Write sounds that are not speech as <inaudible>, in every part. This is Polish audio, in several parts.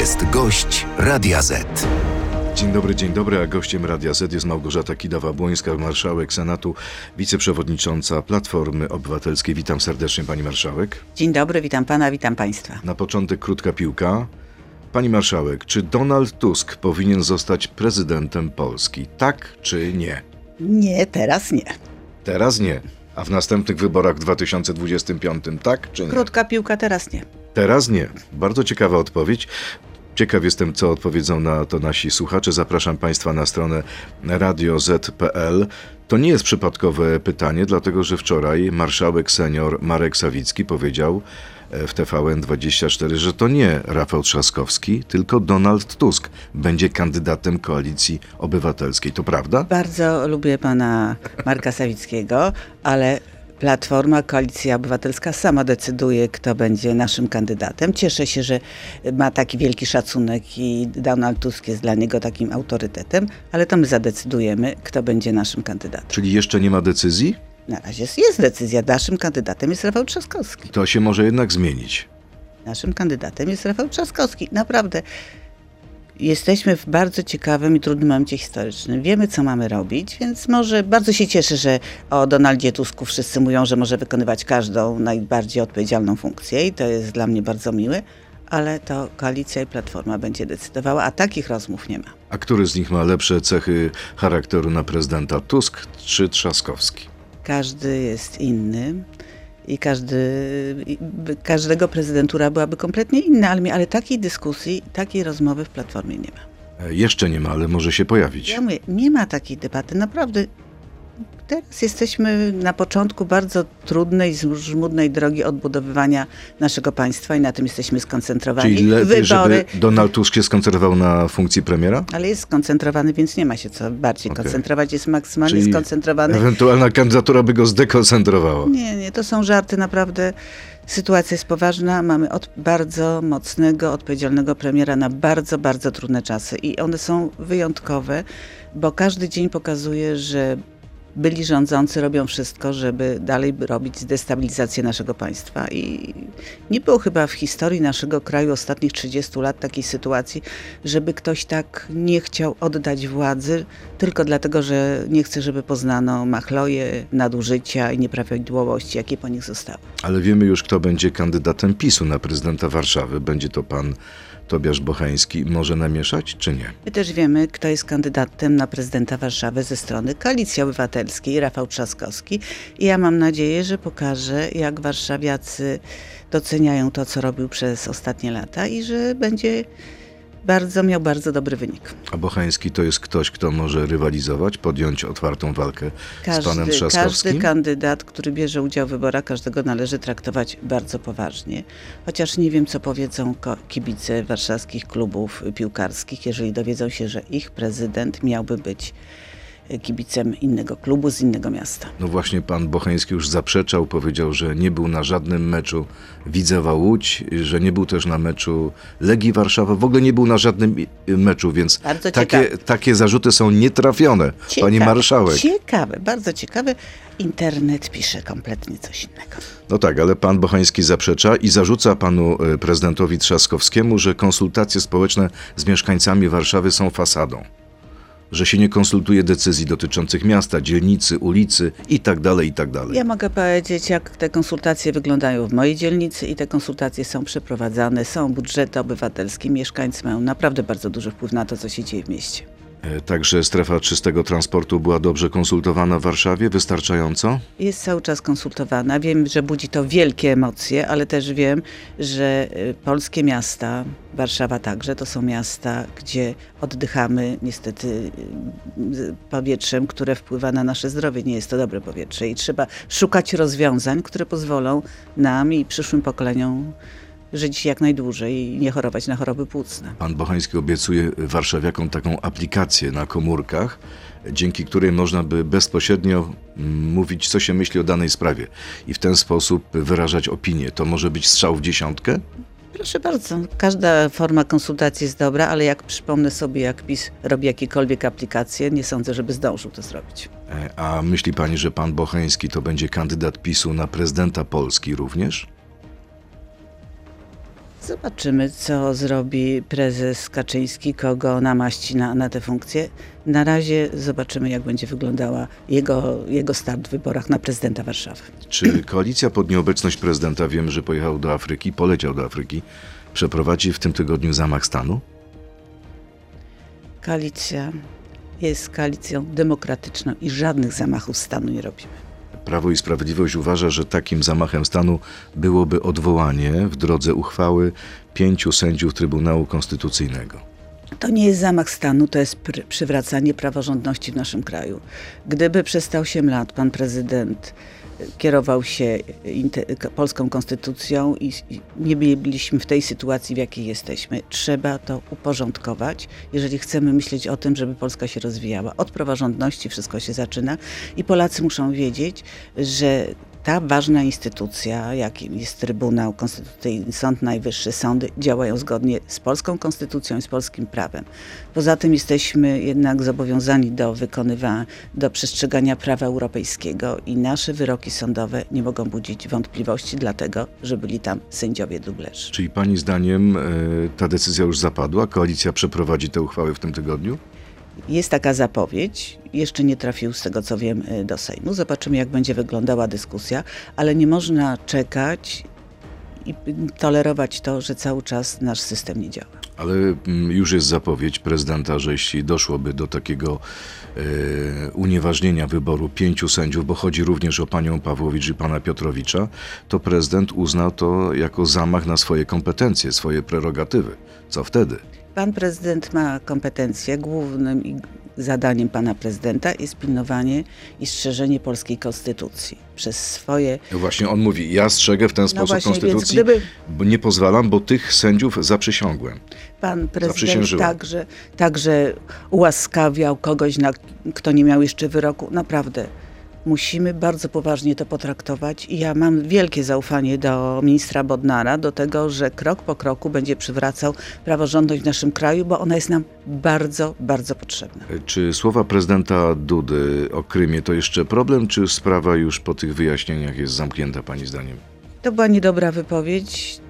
jest gość Radia Z. Dzień dobry, dzień dobry, a gościem Radia Z jest Małgorzata Kidawa-Błońska, marszałek Senatu, wiceprzewodnicząca Platformy Obywatelskiej. Witam serdecznie pani marszałek. Dzień dobry, witam pana, witam państwa. Na początek krótka piłka. Pani marszałek, czy Donald Tusk powinien zostać prezydentem Polski? Tak czy nie? Nie, teraz nie. Teraz nie. A w następnych wyborach w 2025 tak czy nie? Krótka piłka, teraz nie. Teraz nie. Bardzo ciekawa odpowiedź. Ciekaw jestem, co odpowiedzą na to nasi słuchacze. Zapraszam Państwa na stronę radioz.pl. To nie jest przypadkowe pytanie, dlatego że wczoraj marszałek senior Marek Sawicki powiedział e, w TVN24, że to nie Rafał Trzaskowski, tylko Donald Tusk będzie kandydatem koalicji obywatelskiej. To prawda? Bardzo lubię pana Marka Sawickiego, ale Platforma, Koalicja Obywatelska sama decyduje, kto będzie naszym kandydatem. Cieszę się, że ma taki wielki szacunek i Donald Tusk jest dla niego takim autorytetem, ale to my zadecydujemy, kto będzie naszym kandydatem. Czyli jeszcze nie ma decyzji? Na razie jest decyzja. Naszym kandydatem jest Rafał Trzaskowski. To się może jednak zmienić. Naszym kandydatem jest Rafał Trzaskowski. Naprawdę. Jesteśmy w bardzo ciekawym i trudnym momencie historycznym. Wiemy, co mamy robić, więc może bardzo się cieszę, że o Donaldzie Tusku wszyscy mówią, że może wykonywać każdą najbardziej odpowiedzialną funkcję i to jest dla mnie bardzo miłe, ale to koalicja i platforma będzie decydowała, a takich rozmów nie ma. A który z nich ma lepsze cechy charakteru na prezydenta? Tusk czy Trzaskowski? Każdy jest inny i każdy, każdego prezydentura byłaby kompletnie inna, ale, ale takiej dyskusji, takiej rozmowy w Platformie nie ma. E, Jeszcze nie ma, ale może się pojawić. Ja mówię, nie ma takiej debaty, naprawdę. Teraz jesteśmy na początku bardzo trudnej, żmudnej drogi odbudowywania naszego państwa i na tym jesteśmy skoncentrowani. Czyli lepiej, Wybory, żeby Donald Tusk się skoncentrował na funkcji premiera? ale jest skoncentrowany, więc nie ma się co bardziej Okej. koncentrować. Jest maksymalnie Czyli skoncentrowany. Ewentualna kandydatura by go zdekoncentrowała. Nie, nie, to są żarty, naprawdę. Sytuacja jest poważna. Mamy od bardzo mocnego, odpowiedzialnego premiera na bardzo, bardzo trudne czasy. I one są wyjątkowe, bo każdy dzień pokazuje, że byli rządzący robią wszystko, żeby dalej robić destabilizację naszego państwa. I nie było chyba w historii naszego kraju ostatnich 30 lat takiej sytuacji, żeby ktoś tak nie chciał oddać władzy tylko dlatego, że nie chce, żeby poznano machloje, nadużycia i nieprawidłowości, jakie po nich zostały. Ale wiemy już, kto będzie kandydatem PiSu na prezydenta Warszawy. Będzie to pan Tobiasz Bocheński. Może namieszać, czy nie? My też wiemy, kto jest kandydatem na prezydenta Warszawy ze strony Koalicji Obywatelskiej, Rafał Trzaskowski. I ja mam nadzieję, że pokaże, jak warszawiacy doceniają to, co robił przez ostatnie lata i że będzie bardzo, miał bardzo dobry wynik. A Bocheński to jest ktoś, kto może rywalizować, podjąć otwartą walkę z panem Każdy, każdy Trzaskowskim? kandydat, który bierze udział w wyborach, każdego należy traktować bardzo poważnie. Chociaż nie wiem, co powiedzą kibice warszawskich klubów piłkarskich, jeżeli dowiedzą się, że ich prezydent miałby być kibicem innego klubu z innego miasta. No właśnie pan Bocheński już zaprzeczał, powiedział, że nie był na żadnym meczu Widzewa Łódź, że nie był też na meczu Legii Warszawa, w ogóle nie był na żadnym meczu, więc Bardzo takie, ciekawe. takie zarzuty są nietrafione, pani Ciekawe, marszałek. Ciekawe, bardzo ciekawe. Internet pisze kompletnie coś innego. No tak, ale pan Bochański zaprzecza i zarzuca panu e, prezydentowi Trzaskowskiemu, że konsultacje społeczne z mieszkańcami Warszawy są fasadą. Że się nie konsultuje decyzji dotyczących miasta, dzielnicy, ulicy i tak dalej, i tak. Ja mogę powiedzieć, jak te konsultacje wyglądają w mojej dzielnicy i te konsultacje są przeprowadzane, są budżety obywatelskie, mieszkańcy mają naprawdę bardzo duży wpływ na to, co się dzieje w mieście. E, Także strefa czystego transportu była dobrze konsultowana w Warszawie, wystarczająco? Jest cały czas konsultowana. Wiem, że budzi to wielkie emocje, ale też wiem, że y, polskie miasta, Warszawa także, to są miasta, gdzie oddychamy niestety y, powietrzem, które wpływa na nasze zdrowie. Nie jest to dobre powietrze i trzeba szukać rozwiązań, które pozwolą nam i przyszłym pokoleniom żyć jak najdłużej i nie chorować na choroby płucne. Pan Bochański obiecuje warszawiakom taką aplikację na komórkach, dzięki której można by bezpośrednio mm, mówić, co się myśli o danej sprawie i w ten sposób wyrażać opinię. To może być strzał w dziesiątkę? Proszę bardzo, każda forma konsultacji jest dobra, ale jak przypomnę sobie, jak PiS robi jakiekolwiek aplikacje, nie sądzę, żeby zdążył to zrobić. E, A myśli pani, że pan Bocheński to będzie kandydat PiSu na prezydenta Polski również? Zobaczymy, co zrobi prezes Kaczyński, kogo namaści na, na tę funkcję. Na razie zobaczymy, jak będzie wyglądała jego, jego start w wyborach na prezydenta Warszawy. Czy koalicja pod nieobecność prezydenta, wiem, że pojechał do Afryki, poleciał do Afryki, przeprowadzi w tym tygodniu zamach stanu? Koalicja jest koalicją demokratyczną i żadnych zamachów stanu nie robimy. Prawo i Sprawiedliwość uważa, że takim zamachem stanu byłoby odwołanie w drodze uchwały pięciu sędziów Trybunału Konstytucyjnego. To nie jest zamach stanu, to jest pr- przywracanie praworządności w naszym kraju. Gdyby przez te 8 lat pan prezydent kierował się polską konstytucją i nie byliśmy w tej sytuacji, w jakiej jesteśmy. Trzeba to uporządkować, jeżeli chcemy myśleć o tym, żeby Polska się rozwijała. Od praworządności wszystko się zaczyna i Polacy muszą wiedzieć, że ta ważna instytucja, jakim jest Trybunał Konstytucyjny, Sąd Najwyższy, sądy działają zgodnie z polską konstytucją i z polskim prawem. Poza tym jesteśmy jednak zobowiązani do wykonywania, do przestrzegania prawa europejskiego i nasze wyroki sądowe nie mogą budzić wątpliwości, dlatego że byli tam sędziowie dublerzy. Czyli pani zdaniem e, ta decyzja już zapadła? Koalicja przeprowadzi te uchwały w tym tygodniu? Jest taka zapowiedź, jeszcze nie trafił z tego co wiem y, do Sejmu. Zobaczymy jak będzie wyglądała dyskusja, ale nie można czekać i tolerować to, że cały czas nasz system nie działa. Ale mm, już jest zapowiedź prezydenta, że jeśli doszłoby do takiego e, unieważnienia wyboru pięciu sędziów, bo chodzi również o panią Pawłowicz i pana Piotrowicza, to prezydent uznał to jako zamach na swoje kompetencje, swoje prerogatywy. Co wtedy? Pan prezydent ma kompetencje. Głównym zadaniem pana prezydenta jest pilnowanie i strzeżenie polskiej konstytucji. Przez swoje No Właśnie on mówi, ja strzegę w ten sposób właśnie, konstytucji, gdyby- bo nie pozwalam, bo tych sędziów zaprzysiągłem. Pan prezydent także, także ułaskawiał kogoś, na, kto nie miał jeszcze wyroku. Naprawdę. Musimy bardzo poważnie to potraktować i ja mam wielkie zaufanie do ministra Bodnara, do tego, że krok po kroku będzie przywracał praworządność w naszym kraju, bo ona jest nam bardzo, bardzo potrzebna. Czy słowa prezydenta Dudy o Krymie to jeszcze problem, czy sprawa już po tych wyjaśnieniach jest zamknięta, pani zdaniem? To była niedobra wypowiedź.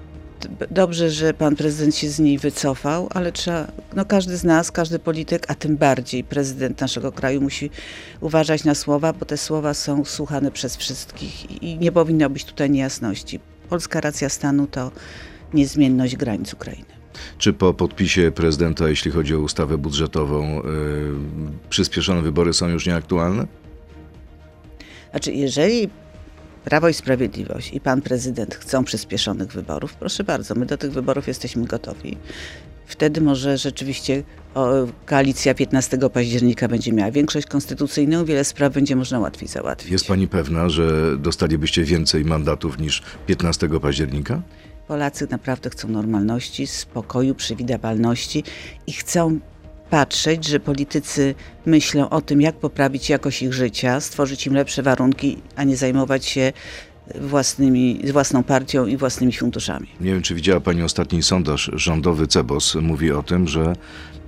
Dobrze, że pan prezydent się z niej wycofał, ale trzeba, no każdy z nas, każdy polityk, a tym bardziej prezydent naszego kraju musi uważać na słowa, bo te słowa są słuchane przez wszystkich i- i nie powinno być tutaj niejasności. Polska racja stanu to niezmienność granic Ukrainy. Czy po podpisie prezydenta, jeśli chodzi o ustawę budżetową, yy, przyspieszone wybory są już nieaktualne? Znaczy, jeżeli Prawo i Sprawiedliwość i pan prezydent chcą przyspieszonych wyborów, proszę bardzo, my do tych wyborów jesteśmy gotowi. Wtedy może rzeczywiście koalicja 15 października będzie miała większość konstytucyjną, wiele spraw będzie można łatwiej załatwić. Jest pani pewna, że dostalibyście więcej mandatów niż 15 października? Polacy naprawdę chcą normalności, spokoju, przewidywalności i chcą patrzeć, że politycy myślą o tym, jak poprawić jakość ich życia, stworzyć im lepsze warunki, a nie zajmować się własnymi, własną partią i własnymi funduszami. Nie wiem, czy widziała Pani ostatni sondaż rządowy CEBOS. Mówi o tym, że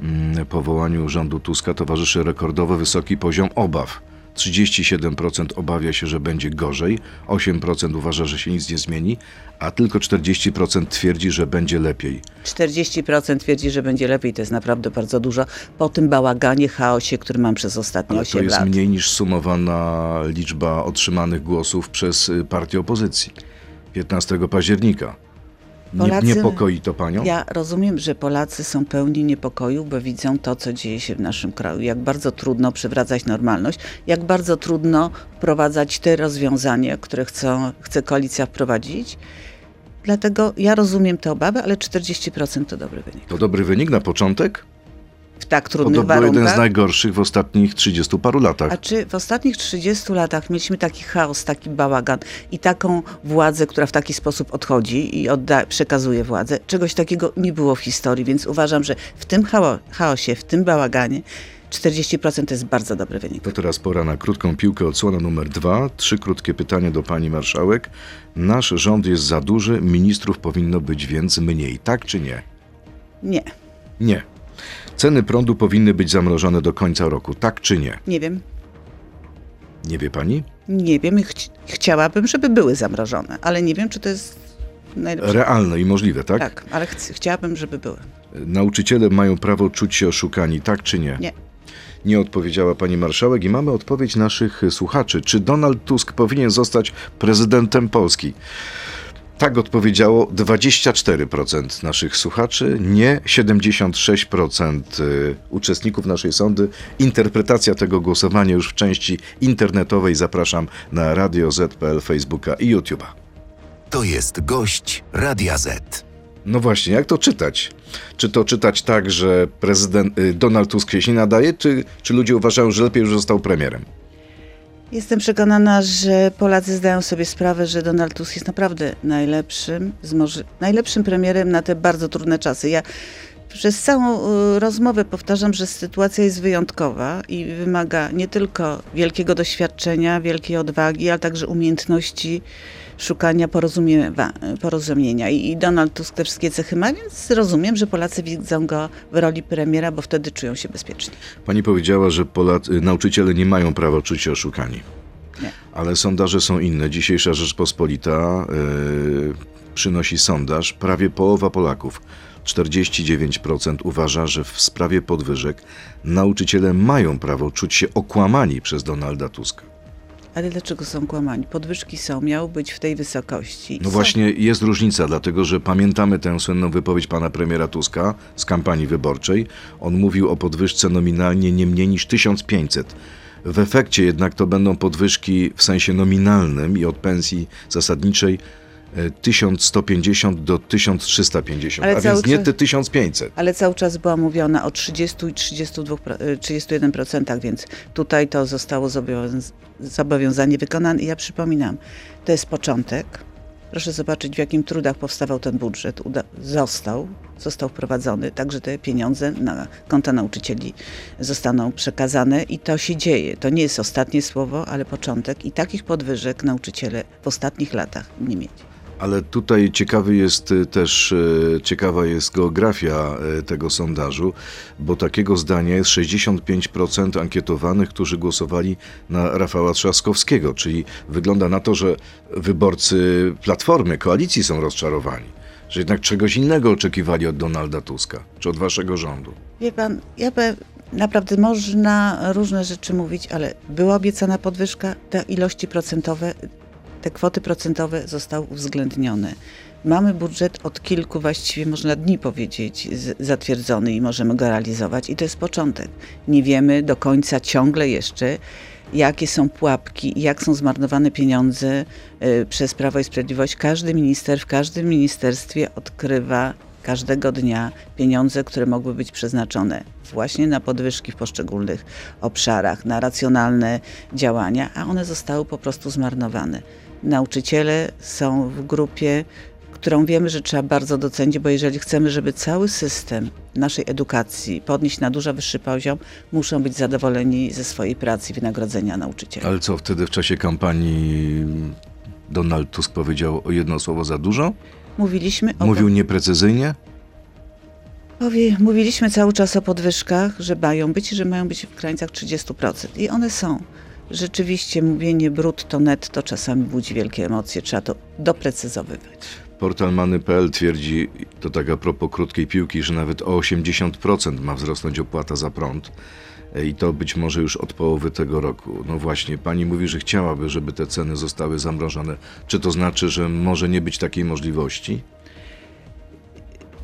mm, powołaniu rządu Tuska towarzyszy rekordowo wysoki poziom obaw. 37% obawia się, że będzie gorzej, 8% uważa, że się nic nie zmieni, a tylko 40% twierdzi, że będzie lepiej. 40% twierdzi, że będzie lepiej, to jest naprawdę bardzo dużo, po tym bałaganie, chaosie, który mam przez ostatnie Ale to 8 jest lat. mniej niż sumowana liczba otrzymanych głosów przez y, partię opozycji 15 października. Polacy- niepokoi to Panią? Ja rozumiem, że Polacy są pełni niepokoju, bo widzą to, co dzieje się w naszym kraju. Jak bardzo trudno przywracać normalność, jak bardzo trudno wprowadzać te rozwiązania, które chcą, chce koalicja wprowadzić. Dlatego ja rozumiem te obawy, ale 40% to dobry wynik. To dobry wynik na początek? Tak trudnych to był jeden z warunkach. najgorszych w ostatnich 30 paru latach. A czy w ostatnich 30 latach mieliśmy taki chaos, taki bałagan i taką władzę, która w taki sposób odchodzi i odda, przekazuje władzę? Czegoś takiego nie było w historii, więc uważam, że w tym chao- chaosie, w tym bałaganie 40% to jest bardzo dobry wynik. To teraz pora na krótką piłkę, odsłona numer dwa. Trzy krótkie pytania do pani marszałek. Nasz rząd jest za duży, ministrów powinno być więc mniej, tak czy nie? Nie, Nie. Ceny prądu powinny być zamrożone do końca roku, tak czy nie? nie wiem. Nie wie pani? Nie wiem, i chci- chciałabym, żeby były zamrożone, ale nie wiem, czy to jest najlepsze. realne i możliwe, tak? Tak, ale chc- chciałabym, żeby były. Nauczyciele mają prawo czuć się oszukani, tak czy nie? Nie. Nie odpowiedziała pani marszałek i mamy odpowiedź naszych słuchaczy. Czy Donald Tusk powinien zostać prezydentem Polski? Tak odpowiedziało 24% naszych słuchaczy, nie 76% y, uczestników naszej sądy. Interpretacja tego głosowania już w części internetowej zapraszam na Radio Z.pl, Facebooka i YouTube'a. To jest gość Radia Z. No właśnie, jak to czytać? Czy to czytać tak, że prezydent y, Donald Tusk się nie nadaje, czy, czy ludzie uważają, że lepiej już został premierem? Jestem przekonana, że Polacy zdają sobie sprawę, że Donald Tusk jest naprawdę najlepszym, najlepszym premierem na te bardzo trudne czasy. Ja przez całą y, rozmowę powtarzam, że sytuacja jest wyjątkowa i wymaga nie tylko wielkiego doświadczenia, wielkiej odwagi, ale także umiejętności szukania porozumienia. I, I Donald Tusk te wszystkie cechy ma, więc rozumiem, że Polacy widzą go w roli premiera, bo wtedy czują się bezpiecznie. Pani powiedziała, że Polacy, nauczyciele nie mają prawa czuć się oszukani. Nie. Ale sondaże są inne. Dzisiejsza Rzeczpospolita yy, przynosi sondaż. Prawie połowa Polaków, 49% uważa, że w sprawie podwyżek nauczyciele mają prawo czuć się okłamani przez Donalda Tuska. Ale dlaczego są kłamani? Podwyżki są, miały być w tej wysokości. No Są. właśnie jest różnica, dlatego że pamiętamy tę słynną wypowiedź pana premiera Tuska z kampanii wyborczej. On mówił o podwyżce nominalnie nie mniej niż 1500. W efekcie jednak to będą podwyżki w sensie nominalnym i od pensji zasadniczej 1150 do 1350, Ale a więc nie te 1500. Ale cały czas była mówiona o 30 i 32, pro- y, 31%, więc tutaj to zostało zobowiąz- zobowiązanie wykonane. I ja przypominam, to jest początek. Proszę zobaczyć, w jakim trudach powstawał ten budżet. Uda- został, został wprowadzony, także te pieniądze na konta nauczycieli zostaną przekazane i to się dzieje. To nie jest ostatnie słowo, ale początek i takich podwyżek nauczyciele w ostatnich latach nie mieli. Ale tutaj ciekawy jest y, też, y, ciekawa jest geografia y, tego sondażu, bo takiego zdania jest 65% ankietowanych, którzy głosowali na Rafała Trzaskowskiego, czyli wygląda na to, że wyborcy Platformy, koalicji są rozczarowani, że jednak czegoś innego oczekiwali od Donalda Tuska, czy od waszego rządu. Wie pan, ja pe, naprawdę można różne rzeczy mówić, ale była obiecana podwyżka, te ilości procentowe, te kwoty procentowe zostały uwzględnione. Mamy budżet od kilku, właściwie można dni powiedzieć, zatwierdzony i możemy go realizować i to jest początek. Nie wiemy do końca ciągle jeszcze, jakie są pułapki, jak są zmarnowane pieniądze y, przez Prawo i Sprawiedliwość. Każdy minister w każdym ministerstwie odkrywa każdego dnia pieniądze, które mogły być przeznaczone właśnie na podwyżki w poszczególnych obszarach, na racjonalne działania, a one zostały po prostu zmarnowane. Nauczyciele są w grupie, którą wiemy, że trzeba bardzo docenić, bo jeżeli chcemy, żeby cały system naszej edukacji podnieść na dużo wyższy poziom, muszą być zadowoleni ze swojej pracy i wynagrodzenia nauczycieli. Ale co wtedy w czasie kampanii Donald Tusk powiedział o jedno słowo za dużo? Mówiliśmy o Mówił nieprecyzyjnie? Mówiliśmy cały czas o podwyżkach, że mają być i że mają być w granicach 30%. I one są. Rzeczywiście mówienie brutto, netto czasami budzi wielkie emocje. Trzeba to doprecyzowywać. Portal Many.pl twierdzi, to tak a propos krótkiej piłki, że nawet o 80% ma wzrosnąć opłata za prąd E, i to być może już od połowy tego roku. No właśnie, pani mówi, że chciałaby, żeby te ceny zostały zamrożone. Czy to znaczy, że może nie być takiej możliwości?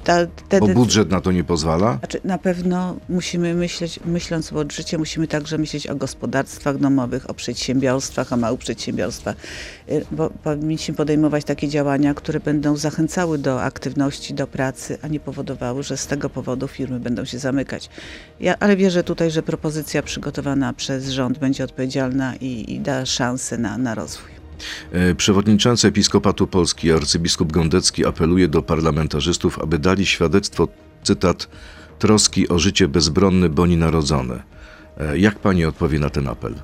Ta, te, Bo budżet na to nie pozwala? Znaczy, na pewno musimy myśleć, myśląc o budżecie, musimy także myśleć o gospodarstwach domowych, o przedsiębiorstwach, o małych przedsiębiorstwach, Y, bo powinniśmy podejmować takie działania, które będą zachęcały do aktywności, do pracy, a nie powodowały, że z tego powodu firmy będą się zamykać. Ja, ale wierzę tutaj, że propozycja przygotowana przez rząd będzie odpowiedzialna i, i da szansę na, na rozwój. E, Przewodniczący Episkopatu Polski arcybiskup Gondecki apeluje do parlamentarzystów, aby dali świadectwo, cytat, troski o życie bezbronne boni narodzone. E, Jak pani odpowie na ten apel?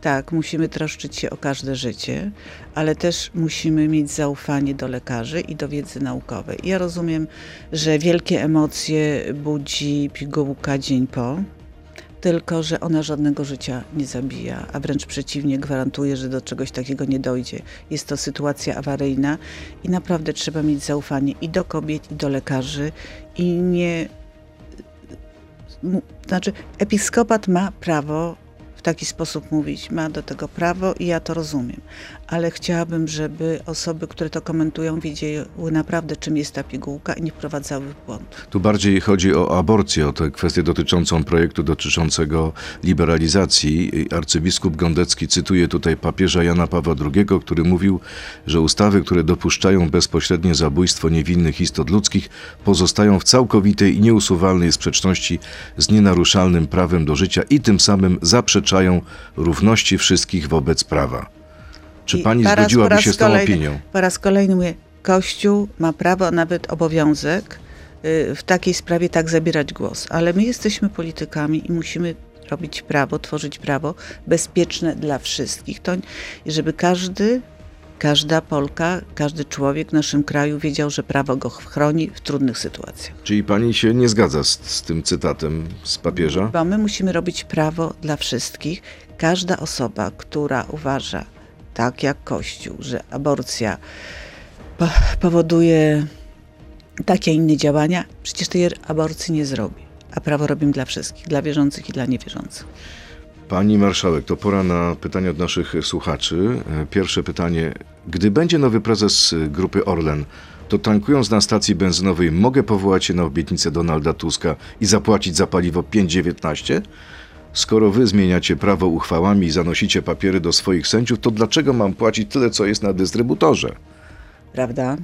Tak, musimy troszczyć się o każde życie, ale też musimy mieć zaufanie do lekarzy i do wiedzy naukowej. Ja rozumiem, że wielkie emocje budzi pigułka dzień po, tylko że ona żadnego życia nie zabija, a wręcz przeciwnie, gwarantuje, że do czegoś takiego nie dojdzie. Jest to sytuacja awaryjna i naprawdę trzeba mieć zaufanie i do kobiet, i do lekarzy i nie. Znaczy, episkopat ma prawo w taki sposób mówić, ma do tego prawo i ja to rozumiem, ale chciałabym, żeby osoby, które to komentują, wiedziały naprawdę, czym jest ta pigułka i nie wprowadzały w błąd. Tu bardziej chodzi o aborcję, o tę kwestię dotyczącą projektu dotyczącego liberalizacji. Arcybiskup Gondecki cytuje tutaj papieża Jana Pawła II, który mówił, że ustawy, które dopuszczają bezpośrednie zabójstwo niewinnych istot ludzkich, pozostają w całkowitej i nieusuwalnej sprzeczności z nienaruszalnym prawem do życia i tym samym zaprzeczają równości wszystkich wobec prawa. Czy I pani raz- zgodziłaby się z tą kolejny- opinią? Po raz kolejny mówię, Kościół ma prawo, nawet obowiązek y, w takiej sprawie tak zabierać głos, ale my jesteśmy politykami i musimy robić prawo, tworzyć prawo bezpieczne dla wszystkich. To, żeby każdy, każda Polka, każdy człowiek w naszym kraju wiedział, że prawo go chroni w trudnych sytuacjach. Czyli pani się nie zgadza z, z tym cytatem z papieża? Bo my musimy robić prawo dla wszystkich. Każda osoba, która uważa, tak jak Kościół, że aborcja po- powoduje takie inne działania, przecież tej aborcji nie zrobi. A prawo robimy dla wszystkich, dla wierzących i dla niewierzących. Pani marszałek, to pora na pytania od naszych słuchaczy. E, Pierwsze pytanie. Gdy będzie nowy prezes y, grupy Orlen, to tankując na stacji benzynowej mogę powołać się na obietnicę Donalda Tuska i zapłacić za paliwo 5,19? Skoro wy zmieniacie prawo uchwałami i zanosicie papiery do swoich sędziów, to dlaczego mam płacić tyle, co jest na dystrybutorze? Prawda?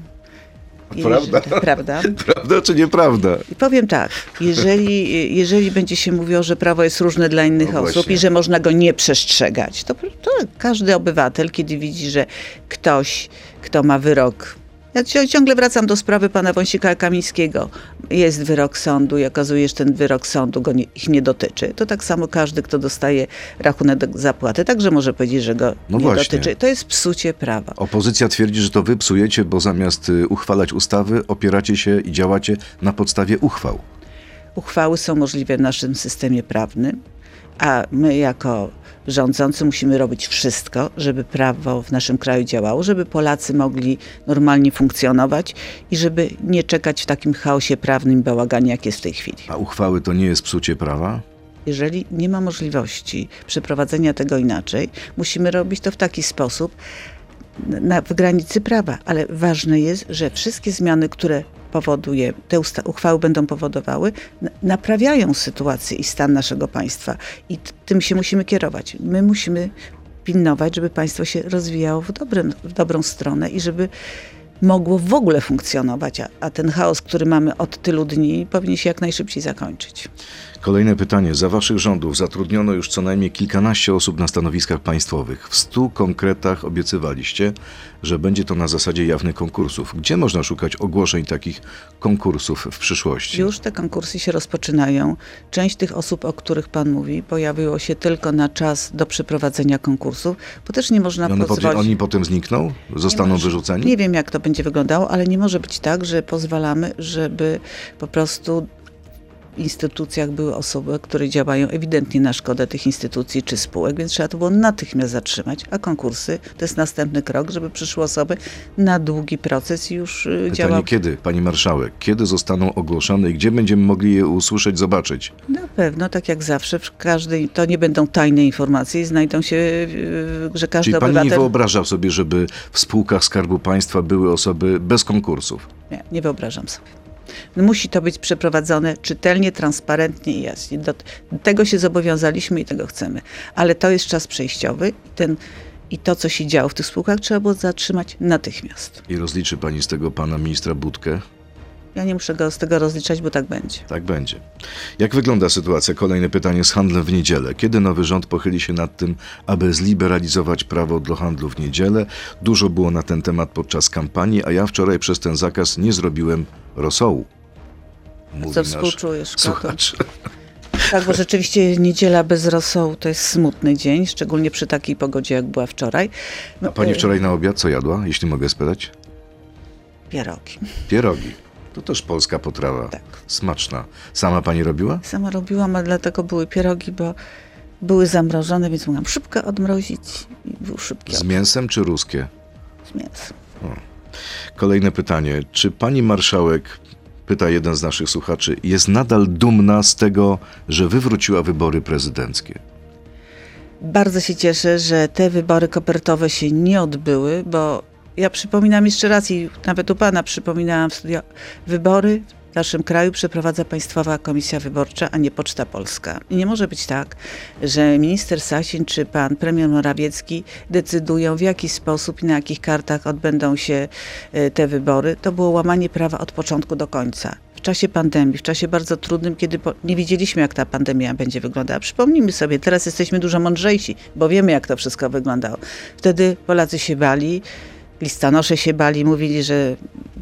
Prawda? Prawda. <laughs> Prawda czy nieprawda? I powiem tak, jeżeli, jeżeli będzie się mówiło, że prawo jest różne dla innych No osób właśnie. i że można go nie przestrzegać, to, to każdy obywatel, kiedy widzi, że ktoś, kto ma wyrok. Ja ci- ciągle wracam do sprawy pana Wąsika Kamińskiego. Jest wyrok sądu i okazuje się, że ten wyrok sądu go nie, ich nie dotyczy. To tak samo każdy, kto dostaje rachunek zapłaty, także może powiedzieć, że go No nie właśnie. dotyczy. To jest psucie prawa. Opozycja twierdzi, że to wy psujecie, bo zamiast y, uchwalać ustawy, opieracie się i działacie na podstawie uchwał. Uchwały są możliwe w naszym systemie prawnym, a my jako rządzący musimy robić wszystko, żeby prawo w naszym kraju działało, żeby Polacy mogli normalnie funkcjonować i żeby nie czekać w takim chaosie prawnym i bałaganie, jak jest w tej chwili. A uchwały to nie jest psucie prawa? Jeżeli nie ma możliwości przeprowadzenia tego inaczej, musimy robić to w taki sposób, na, w granicy prawa, ale ważne jest, że wszystkie zmiany, które powoduje, te uchwały będą powodowały, na- naprawiają sytuację i stan naszego państwa. I tym się musimy kierować. My musimy pilnować, żeby państwo się rozwijało w, dobrym, w dobrą stronę i żeby mogło w ogóle funkcjonować, a, a ten chaos, który mamy od tylu dni, powinien się jak najszybciej zakończyć. Kolejne pytanie. Za waszych rządów zatrudniono już co najmniej kilkanaście osób na stanowiskach państwowych. W stu konkretach obiecywaliście, że będzie to na zasadzie jawnych konkursów. Gdzie można szukać ogłoszeń takich konkursów w przyszłości? Już te konkursy się rozpoczynają. Część tych osób, o których Pan mówi, pojawiło się tylko na czas do przeprowadzenia konkursów, bo też nie można pozwolić... oni potem znikną? Zostaną Nie może- wyrzuceni? Nie wiem, jak to będzie wyglądało, ale nie może być tak, że pozwalamy, żeby po prostu instytucjach były osoby, które działają ewidentnie na szkodę tych instytucji czy spółek, więc trzeba to było natychmiast zatrzymać, a konkursy to jest następny krok, żeby przyszły osoby na długi proces i już y, Pytanie działały. kiedy, pani marszałek? Kiedy zostaną ogłoszone i gdzie będziemy mogli je usłyszeć, zobaczyć? Na pewno, tak jak zawsze, w każdej, to nie będą tajne informacje i znajdą się, y, że każdy Czyli pani nie obywatel... wyobraża sobie, żeby w spółkach Skarbu Państwa były osoby bez konkursów? Nie, nie wyobrażam sobie. Musi to być przeprowadzone czytelnie, transparentnie i jasnie. Do tego się zobowiązaliśmy i tego chcemy. Ale to jest czas przejściowy i, ten, i to, co się działo w tych spółkach, trzeba było zatrzymać natychmiast. I rozliczy pani z tego pana ministra Budkę? Ja nie muszę go z tego rozliczać, bo tak będzie. Tak będzie. Jak wygląda sytuacja? Kolejne pytanie z handlem w niedzielę. Kiedy nowy rząd pochyli się nad tym, aby zliberalizować prawo do handlu w niedzielę? Dużo było na ten temat podczas kampanii, a ja wczoraj przez ten zakaz nie zrobiłem rosołu. Mówi Co współczujesz, słuchacz. Tak, bo rzeczywiście niedziela bez rosołu to jest smutny dzień, szczególnie przy takiej pogodzie, jak była wczoraj. A pani E, wczoraj na obiad co jadła, jeśli mogę spytać? Pierogi. Pierogi. To też polska potrawa. Tak. Smaczna. Sama pani robiła? Sama robiłam, a dlatego były pierogi, bo były zamrożone, więc mogłam szybko odmrozić i był szybki Z mięsem czy ruskie? z mięsem. Kolejne pytanie. Czy pani marszałek, pyta jeden z naszych słuchaczy, jest nadal dumna z tego, że wywróciła wybory prezydenckie? Bardzo się cieszę, że te wybory kopertowe się nie odbyły, bo ja przypominam jeszcze raz i nawet u pana przypominałam w studio, wybory w naszym kraju przeprowadza Państwowa Komisja Wyborcza, a nie Poczta Polska. I nie może być tak, że minister Sasin czy pan premier Morawiecki decydują w jaki sposób i na jakich kartach odbędą się e, te wybory. To było łamanie prawa od początku do końca. W czasie pandemii, w czasie bardzo trudnym, kiedy nie wiedzieliśmy, jak ta pandemia będzie wyglądała. Przypomnijmy sobie, teraz jesteśmy dużo mądrzejsi, bo wiemy, jak to wszystko wyglądało. Wtedy Polacy się bali, listonosze się bali, mówili, że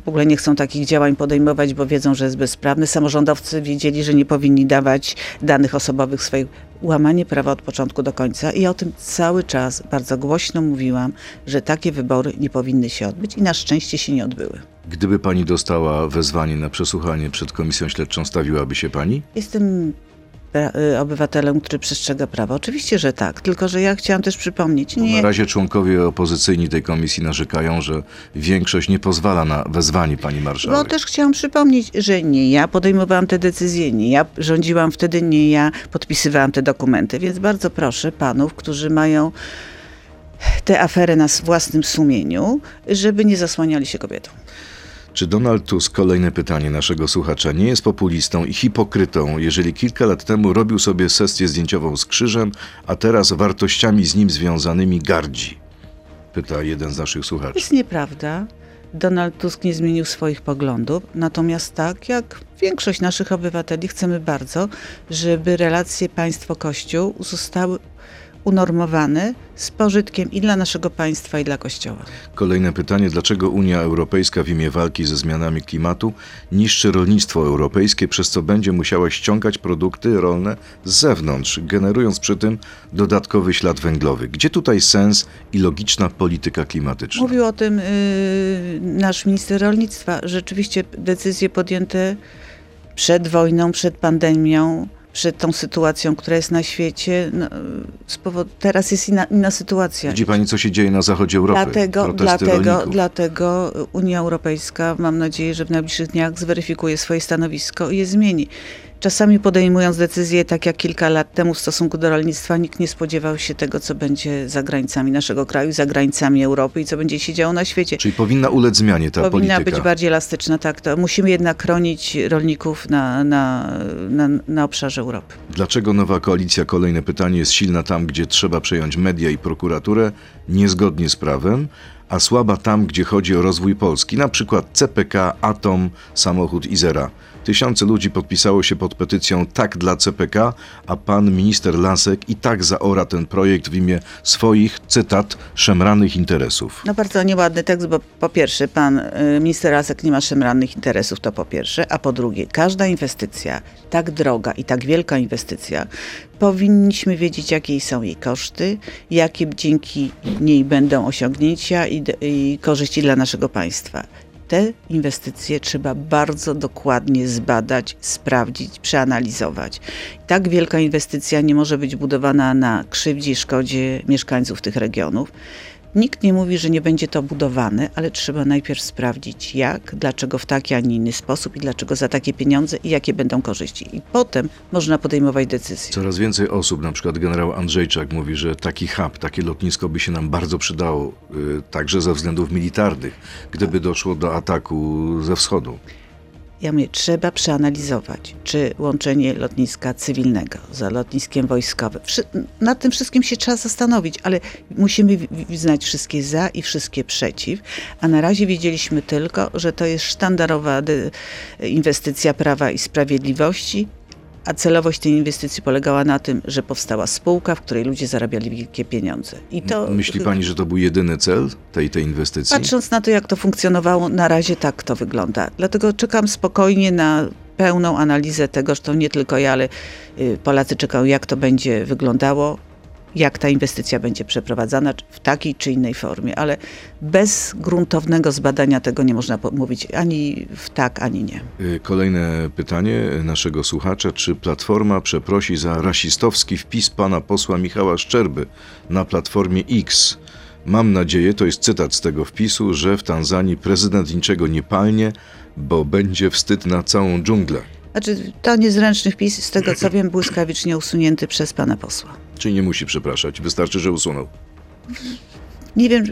w ogóle nie chcą takich działań podejmować, bo wiedzą, że jest bezprawny. Samorządowcy wiedzieli, że nie powinni dawać danych osobowych swoich. Łamanie prawa od początku do końca. I ja o tym cały czas bardzo głośno mówiłam, że takie wybory nie powinny się odbyć i na szczęście się nie odbyły. Gdyby pani dostała wezwanie na przesłuchanie przed komisją śledczą, stawiłaby się pani? Jestem obywatelem, który przestrzega prawa. Oczywiście, że tak, tylko że ja chciałam też przypomnieć, na nie, razie członkowie opozycyjni tej komisji narzekają, że większość nie pozwala na wezwanie pani No marszałek. też chciałam przypomnieć, że nie ja podejmowałam te decyzje, nie ja rządziłam wtedy, nie ja podpisywałam te dokumenty, więc bardzo proszę panów, którzy mają tę aferę na własnym sumieniu, żeby nie zasłaniali się kobietą. Czy Donald Tusk, kolejne pytanie naszego słuchacza, nie jest populistą i hipokrytą, jeżeli kilka lat temu robił sobie sesję zdjęciową z krzyżem, a teraz wartościami z nim związanymi gardzi? Pyta jeden z naszych To słuchaczy. jest nieprawda. Donald Tusk nie zmienił swoich poglądów, natomiast tak jak większość naszych obywateli chcemy bardzo, żeby relacje państwo-kościół zostały unormowane z pożytkiem i dla naszego państwa, i dla Kościoła. Kolejne pytanie, dlaczego Unia Europejska w imię walki ze zmianami klimatu niszczy rolnictwo europejskie, przez co będzie musiała ściągać produkty rolne z zewnątrz, generując przy tym dodatkowy ślad węglowy? Gdzie tutaj sens i logiczna polityka klimatyczna? Mówił o tym y, nasz minister rolnictwa. Rzeczywiście decyzje podjęte przed wojną, przed pandemią, przed tą sytuacją, która jest na świecie. No, powodu, teraz jest inna, inna sytuacja. Widzi pani, co się dzieje na zachodzie Europy? Dlatego, Protesty dlatego, rolników. dlatego Unia Europejska, mam nadzieję, że w najbliższych dniach zweryfikuje swoje stanowisko i je zmieni. Czasami podejmując decyzje, tak jak kilka lat temu w stosunku do rolnictwa, nikt nie spodziewał się tego, co będzie za granicami naszego kraju, za granicami Europy i co będzie się działo na świecie. Czyli powinna ulec zmianie ta Powinna polityka. być bardziej elastyczna, tak. To musimy jednak chronić rolników na, na, na, na obszarze Europy. Dlaczego nowa koalicja, kolejne pytanie, jest silna tam, gdzie trzeba przejąć media i prokuraturę, niezgodnie z prawem, a słaba tam, gdzie chodzi o rozwój Polski, na przykład CPK, Atom, samochód Izera. Tysiące ludzi podpisało się pod petycją Tak dla CPK, a pan minister Lasek i tak zaora ten projekt w imię swoich, cytat, szemranych interesów. No bardzo nieładny tekst, bo po pierwsze, pan y, minister Lasek nie ma szemranych interesów, to po pierwsze, a po drugie, każda inwestycja, tak droga i tak wielka inwestycja, powinniśmy wiedzieć, jakie są jej koszty, jakie dzięki niej będą osiągnięcia i, i korzyści dla naszego państwa. Te inwestycje trzeba bardzo dokładnie zbadać, sprawdzić, przeanalizować. Tak wielka inwestycja nie może być budowana na krzywdzie i szkodzie mieszkańców tych regionów. Nikt nie mówi, że nie będzie to budowane, ale trzeba najpierw sprawdzić jak, dlaczego w taki, a nie inny sposób i dlaczego za takie pieniądze i jakie będą korzyści. I potem można podejmować decyzje. Coraz więcej osób, na przykład generał Andrzejczak mówi, że taki hub, takie lotnisko by się nam bardzo przydało, y, także ze względów militarnych, gdyby doszło do ataku ze wschodu. Ja mówię, trzeba przeanalizować, czy łączenie lotniska cywilnego z lotniskiem wojskowym. Nad tym wszystkim się trzeba zastanowić, ale musimy znać wszystkie za i wszystkie przeciw. A na razie wiedzieliśmy tylko, że to jest sztandarowa inwestycja Prawa i Sprawiedliwości. A celowość tej inwestycji polegała na tym, że powstała spółka, w której ludzie zarabiali wielkie pieniądze. I to Myśli pani, że to był jedyny cel tej, tej inwestycji? Patrząc na to, jak to funkcjonowało, na razie tak to wygląda. Dlatego czekam spokojnie na pełną analizę tego, że to nie tylko ja, ale y, Polacy czekają, jak to będzie wyglądało. Jak ta inwestycja będzie przeprowadzana w takiej czy innej formie, ale bez gruntownego zbadania tego nie można mówić ani w tak, ani nie. Y, kolejne pytanie naszego słuchacza. Czy Platforma przeprosi za rasistowski wpis pana posła Michała Szczerby na Platformie X? Mam nadzieję, to jest cytat z tego wpisu, że w Tanzanii prezydent niczego nie palnie, bo będzie wstyd na całą dżunglę. Znaczy, to niezręczny wpis, z tego co wiem, błyskawicznie usunięty przez pana posła. Czyli nie musi przepraszać, wystarczy, że usunął. Nie wiem,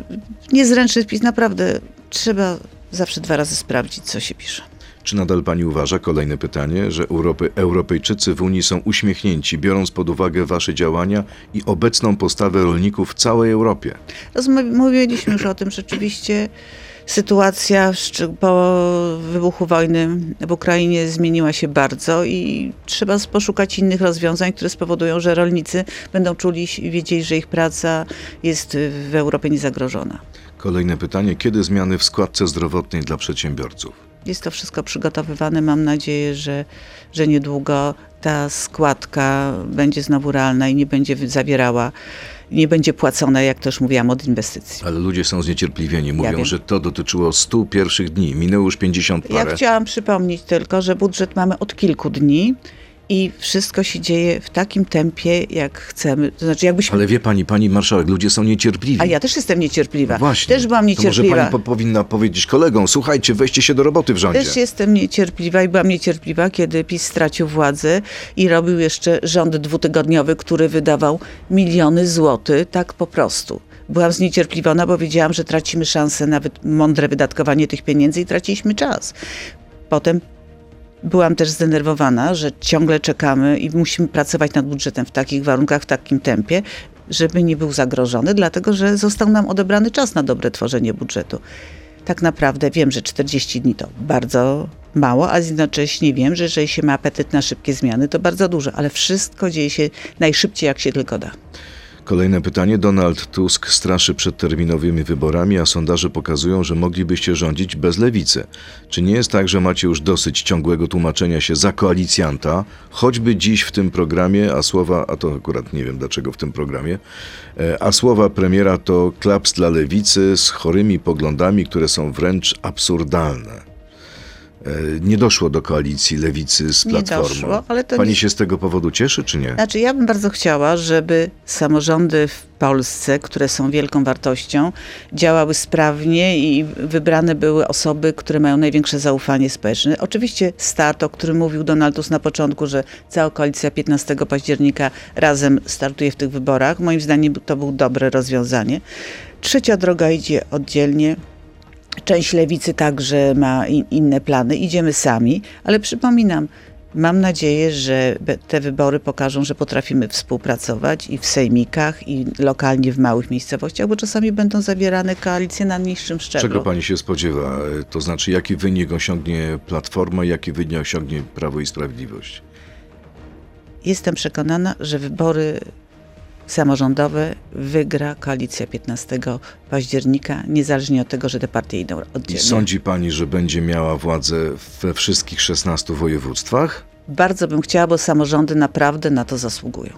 niezręczny wpis, naprawdę trzeba zawsze dwa razy sprawdzić, co się pisze. Czy nadal pani uważa, kolejne pytanie, że Europy, Europejczycy w Unii są uśmiechnięci, biorąc pod uwagę wasze działania i obecną postawę rolników w całej Europie? Mówiliśmy już o tym, rzeczywiście sytuacja po wybuchu wojny w Ukrainie zmieniła się bardzo i trzeba poszukać innych rozwiązań, które spowodują, że rolnicy będą czuli i wiedzieli, że ich praca jest w Europie niezagrożona. Kolejne pytanie. Kiedy zmiany w składce zdrowotnej dla przedsiębiorców? Jest to wszystko przygotowywane. Mam nadzieję, że, że niedługo ta składka będzie znowu realna i nie będzie zawierała nie będzie płacone, jak też mówiłam, od inwestycji. Ale ludzie są zniecierpliwieni. Mówią, ja że to dotyczyło 100 pierwszych dni. Minęło już 50 parę. Ja chciałam przypomnieć tylko, że budżet mamy od kilku dni i wszystko się dzieje w takim tempie, jak chcemy. To znaczy, jakbyśmy... Ale wie pani, pani marszałek, ludzie są niecierpliwi. A ja też jestem niecierpliwa. No właśnie. Też byłam niecierpliwa. To może pani po powinna powiedzieć kolegom, słuchajcie, weźcie się do roboty w rządzie. Też jestem niecierpliwa i byłam niecierpliwa, kiedy PiS stracił władzę i robił jeszcze rząd dwutygodniowy, który wydawał miliony złotych, tak po prostu byłam zniecierpliwiona, bo wiedziałam, że tracimy szansę na mądre wydatkowanie tych pieniędzy i traciliśmy czas. Potem Byłam też zdenerwowana, że ciągle czekamy i musimy pracować nad budżetem w takich warunkach, w takim tempie, żeby nie był zagrożony, dlatego że został nam odebrany czas na dobre tworzenie budżetu. Tak naprawdę wiem, że 40 dni to bardzo mało, a jednocześnie wiem, że jeżeli się ma apetyt na szybkie zmiany, to bardzo dużo, ale wszystko dzieje się najszybciej, jak się tylko da. Kolejne pytanie. Donald Tusk straszy przed terminowymi wyborami, a sondaże pokazują, że moglibyście rządzić bez lewicy. Czy nie jest tak, że macie już dosyć ciągłego tłumaczenia się za koalicjanta, choćby dziś w tym programie, a słowa, a to akurat nie wiem dlaczego w tym programie, e, a słowa premiera to klaps dla lewicy z chorymi poglądami, które są wręcz absurdalne. E, nie doszło do koalicji lewicy z Platformą. Nie doszło, ale to Pani nie... się z tego powodu cieszy, czy nie? Znaczy, ja bym bardzo chciała, żeby samorządy w Polsce, które są wielką wartością, działały sprawnie i wybrane były osoby, które mają największe zaufanie społeczne. Oczywiście start, o którym mówił Donald Tusk na początku, że cała koalicja 15 października razem startuje w tych wyborach. Moim zdaniem to było dobre rozwiązanie. Trzecia droga idzie oddzielnie. Część lewicy także ma in, inne plany. Idziemy sami, ale przypominam, Mam nadzieję, że te wybory pokażą, że potrafimy współpracować i w sejmikach, i lokalnie w małych miejscowościach, bo czasami będą zawierane koalicje na niższym szczeblu. Czego pani się spodziewa? To znaczy, jaki wynik osiągnie Platforma, jaki wynik osiągnie Prawo i Sprawiedliwość? Jestem przekonana, że wybory samorządowe wygra koalicja 15 października, niezależnie od tego, że te partie idą oddzielnie. I sądzi pani, że będzie miała władzę we wszystkich 16 województwach? Bardzo bym chciała, bo samorządy naprawdę na to zasługują.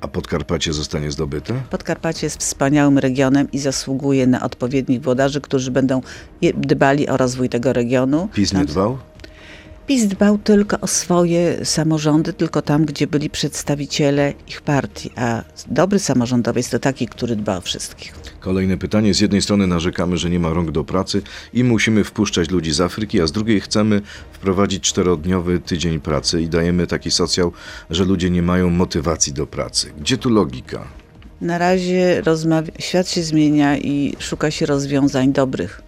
A Podkarpacie zostanie zdobyte? Podkarpacie jest wspaniałym regionem i zasługuje na odpowiednich włodarzy, którzy będą dbali o rozwój tego regionu. PiS nie dbał? PiS dbał tylko o swoje samorządy, tylko tam, gdzie byli przedstawiciele ich partii, a dobry samorządowiec to taki, który dba o wszystkich. Kolejne pytanie. Z jednej strony narzekamy, że nie ma rąk do pracy i musimy wpuszczać ludzi z Afryki, a z drugiej chcemy wprowadzić czterodniowy tydzień pracy i dajemy taki socjal, że ludzie nie mają motywacji do pracy. Gdzie tu logika? Na razie świat się zmienia i szuka się rozwiązań dobrych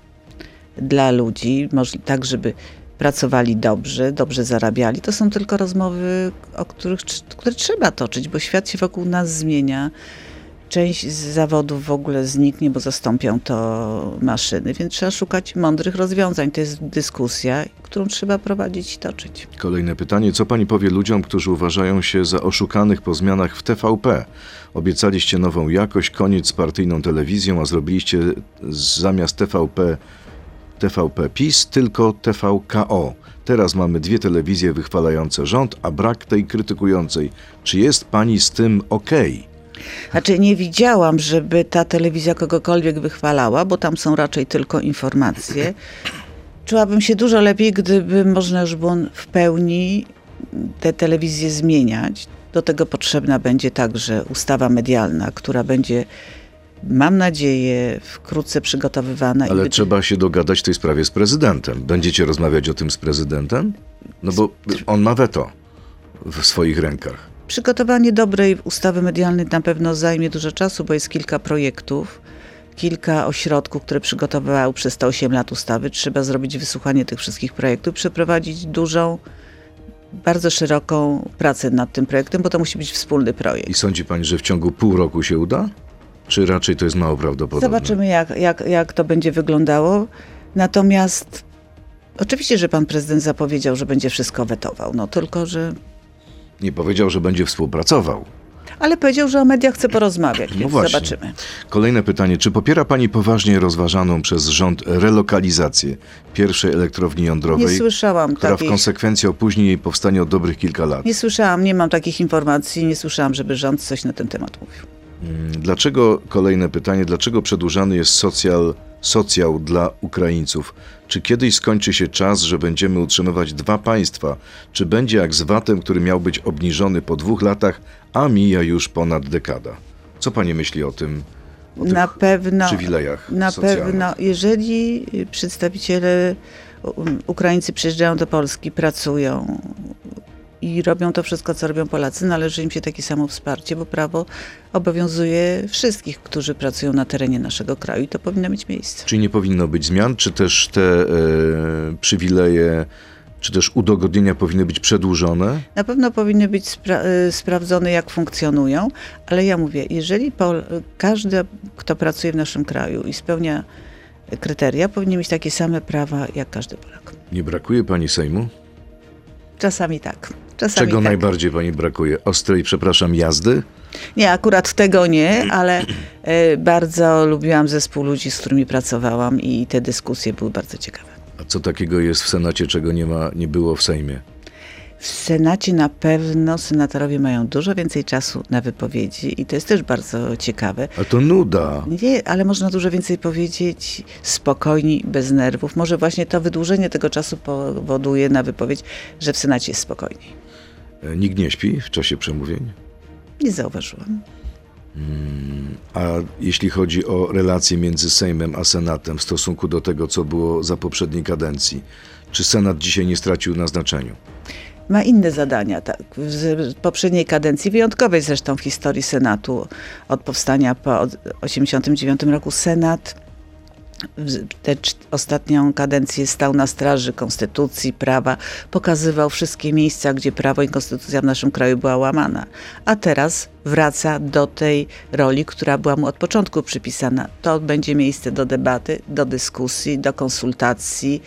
dla ludzi, tak żeby pracowali dobrze, dobrze zarabiali. To są tylko rozmowy, o których, które trzeba toczyć, bo świat się wokół nas zmienia. Część z zawodów w ogóle zniknie, bo zastąpią to maszyny, więc trzeba szukać mądrych rozwiązań. To jest dyskusja, którą trzeba prowadzić i toczyć. Kolejne pytanie. Co pani powie ludziom, którzy uważają się za oszukanych po zmianach w TVP? Obiecaliście nową jakość, koniec z partyjną telewizją, a zrobiliście zamiast TVP TVP PiS, tylko TVKO. Teraz mamy dwie telewizje wychwalające rząd, a brak tej krytykującej. Czy jest pani z tym ok? Znaczy nie widziałam, żeby ta telewizja kogokolwiek wychwalała, bo tam są raczej tylko informacje. Czułabym się dużo lepiej, gdyby można już było w pełni tę telewizję zmieniać. Do tego potrzebna będzie także ustawa medialna, która będzie, mam nadzieję, wkrótce przygotowywana. Ale trzeba się dogadać w tej sprawie z prezydentem. Będziecie rozmawiać o tym z prezydentem? No bo on ma weto w swoich rękach. Przygotowanie dobrej ustawy medialnej na pewno zajmie dużo czasu, bo jest kilka projektów, kilka ośrodków, które przygotowywały przez te 8 lat ustawy. Trzeba zrobić wysłuchanie tych wszystkich projektów, przeprowadzić dużą, bardzo szeroką pracę nad tym projektem, bo to musi być wspólny projekt. I sądzi pani, że w ciągu pół roku się uda? Czy raczej to jest mało prawdopodobne? Zobaczymy, jak, jak, jak to będzie wyglądało. Natomiast oczywiście, że pan prezydent zapowiedział, że będzie wszystko wetował, no tylko, że... Nie powiedział, że będzie współpracował. Ale powiedział, że o mediach chce porozmawiać, więc No zobaczymy. Kolejne pytanie. Czy popiera pani poważnie rozważaną przez rząd relokalizację pierwszej elektrowni Nie jądrowej, słyszałam która w takiej... konsekwencji opóźni jej powstanie o dobrych kilka lat? Nie słyszałam, nie mam takich informacji, nie słyszałam, żeby rząd coś na ten temat mówił. Mm, Dlaczego, kolejne pytanie, dlaczego przedłużany jest socjal, dla Ukraińców? Czy kiedyś skończy się czas, że będziemy utrzymywać dwa państwa? Czy będzie jak z VAT-em, który miał być obniżony po dwóch latach, a mija już ponad dekada? Co pani myśli o tym? O Na pewno, przywilejach na socjalnych? pewno, jeżeli przedstawiciele Ukraińcy przyjeżdżają do Polski, pracują i robią to wszystko, co robią Polacy, należy im się takie samo wsparcie, bo prawo obowiązuje wszystkich, którzy pracują na terenie naszego kraju i to powinno mieć miejsce. Czy nie powinno być zmian, czy też te e, przywileje, czy też udogodnienia powinny być przedłużone? Na pewno powinny być spra- y, sprawdzone, jak funkcjonują, ale ja mówię, jeżeli Pol- każdy, kto pracuje w naszym kraju i spełnia kryteria, powinien mieć takie same prawa jak każdy Polak. Nie brakuje pani Sejmu? Czasami tak. Czasami Czego tak. najbardziej pani brakuje? Ostrej, przepraszam, jazdy? Nie, akurat tego nie, ale e, bardzo lubiłam zespół ludzi, z którymi pracowałam i te dyskusje były bardzo ciekawe. A co takiego jest w Senacie, czego nie, ma, nie było w Sejmie? W Senacie na pewno senatorowie mają dużo więcej czasu na wypowiedzi i to jest też bardzo ciekawe. A to nuda. Nie, ale można dużo więcej powiedzieć spokojni, bez nerwów. Może właśnie to wydłużenie tego czasu powoduje na wypowiedź, że w Senacie jest spokojniej. Nikt nie śpi w czasie przemówień? Nie zauważyłam. A jeśli chodzi o relacje między Sejmem a Senatem w stosunku do tego, co było za poprzedniej kadencji, czy Senat dzisiaj nie stracił na znaczeniu? Ma inne zadania. Tak. W poprzedniej kadencji, wyjątkowej zresztą w historii Senatu, od powstania po 1989 roku, Senat tę ostatnią kadencję stał na straży konstytucji, prawa, pokazywał wszystkie miejsca, gdzie prawo i konstytucja w naszym kraju była łamana. A teraz wraca do tej roli, która była mu od początku przypisana. To będzie miejsce do debaty, do dyskusji, do konsultacji,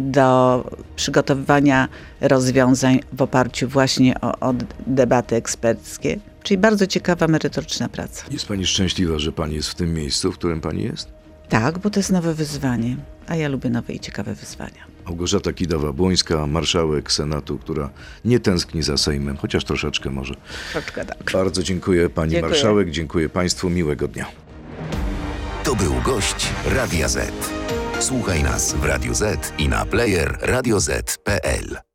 do przygotowywania rozwiązań w oparciu właśnie o, o debaty eksperckie. Czyli bardzo ciekawa, merytoryczna praca. Jest pani szczęśliwa, że pani jest w tym miejscu, w którym pani jest? Tak, bo to jest nowe wyzwanie, a ja lubię nowe i ciekawe wyzwania. Małgorzata Kidawa-Błońska, marszałek Senatu, która nie tęskni za Sejmem, chociaż troszeczkę może. Troszkę tak. Bardzo dziękuję pani Dziękuję. marszałek, dziękuję państwu, miłego dnia. To był gość Radia Z. Słuchaj nas w Radio Z i na player radioz.pl.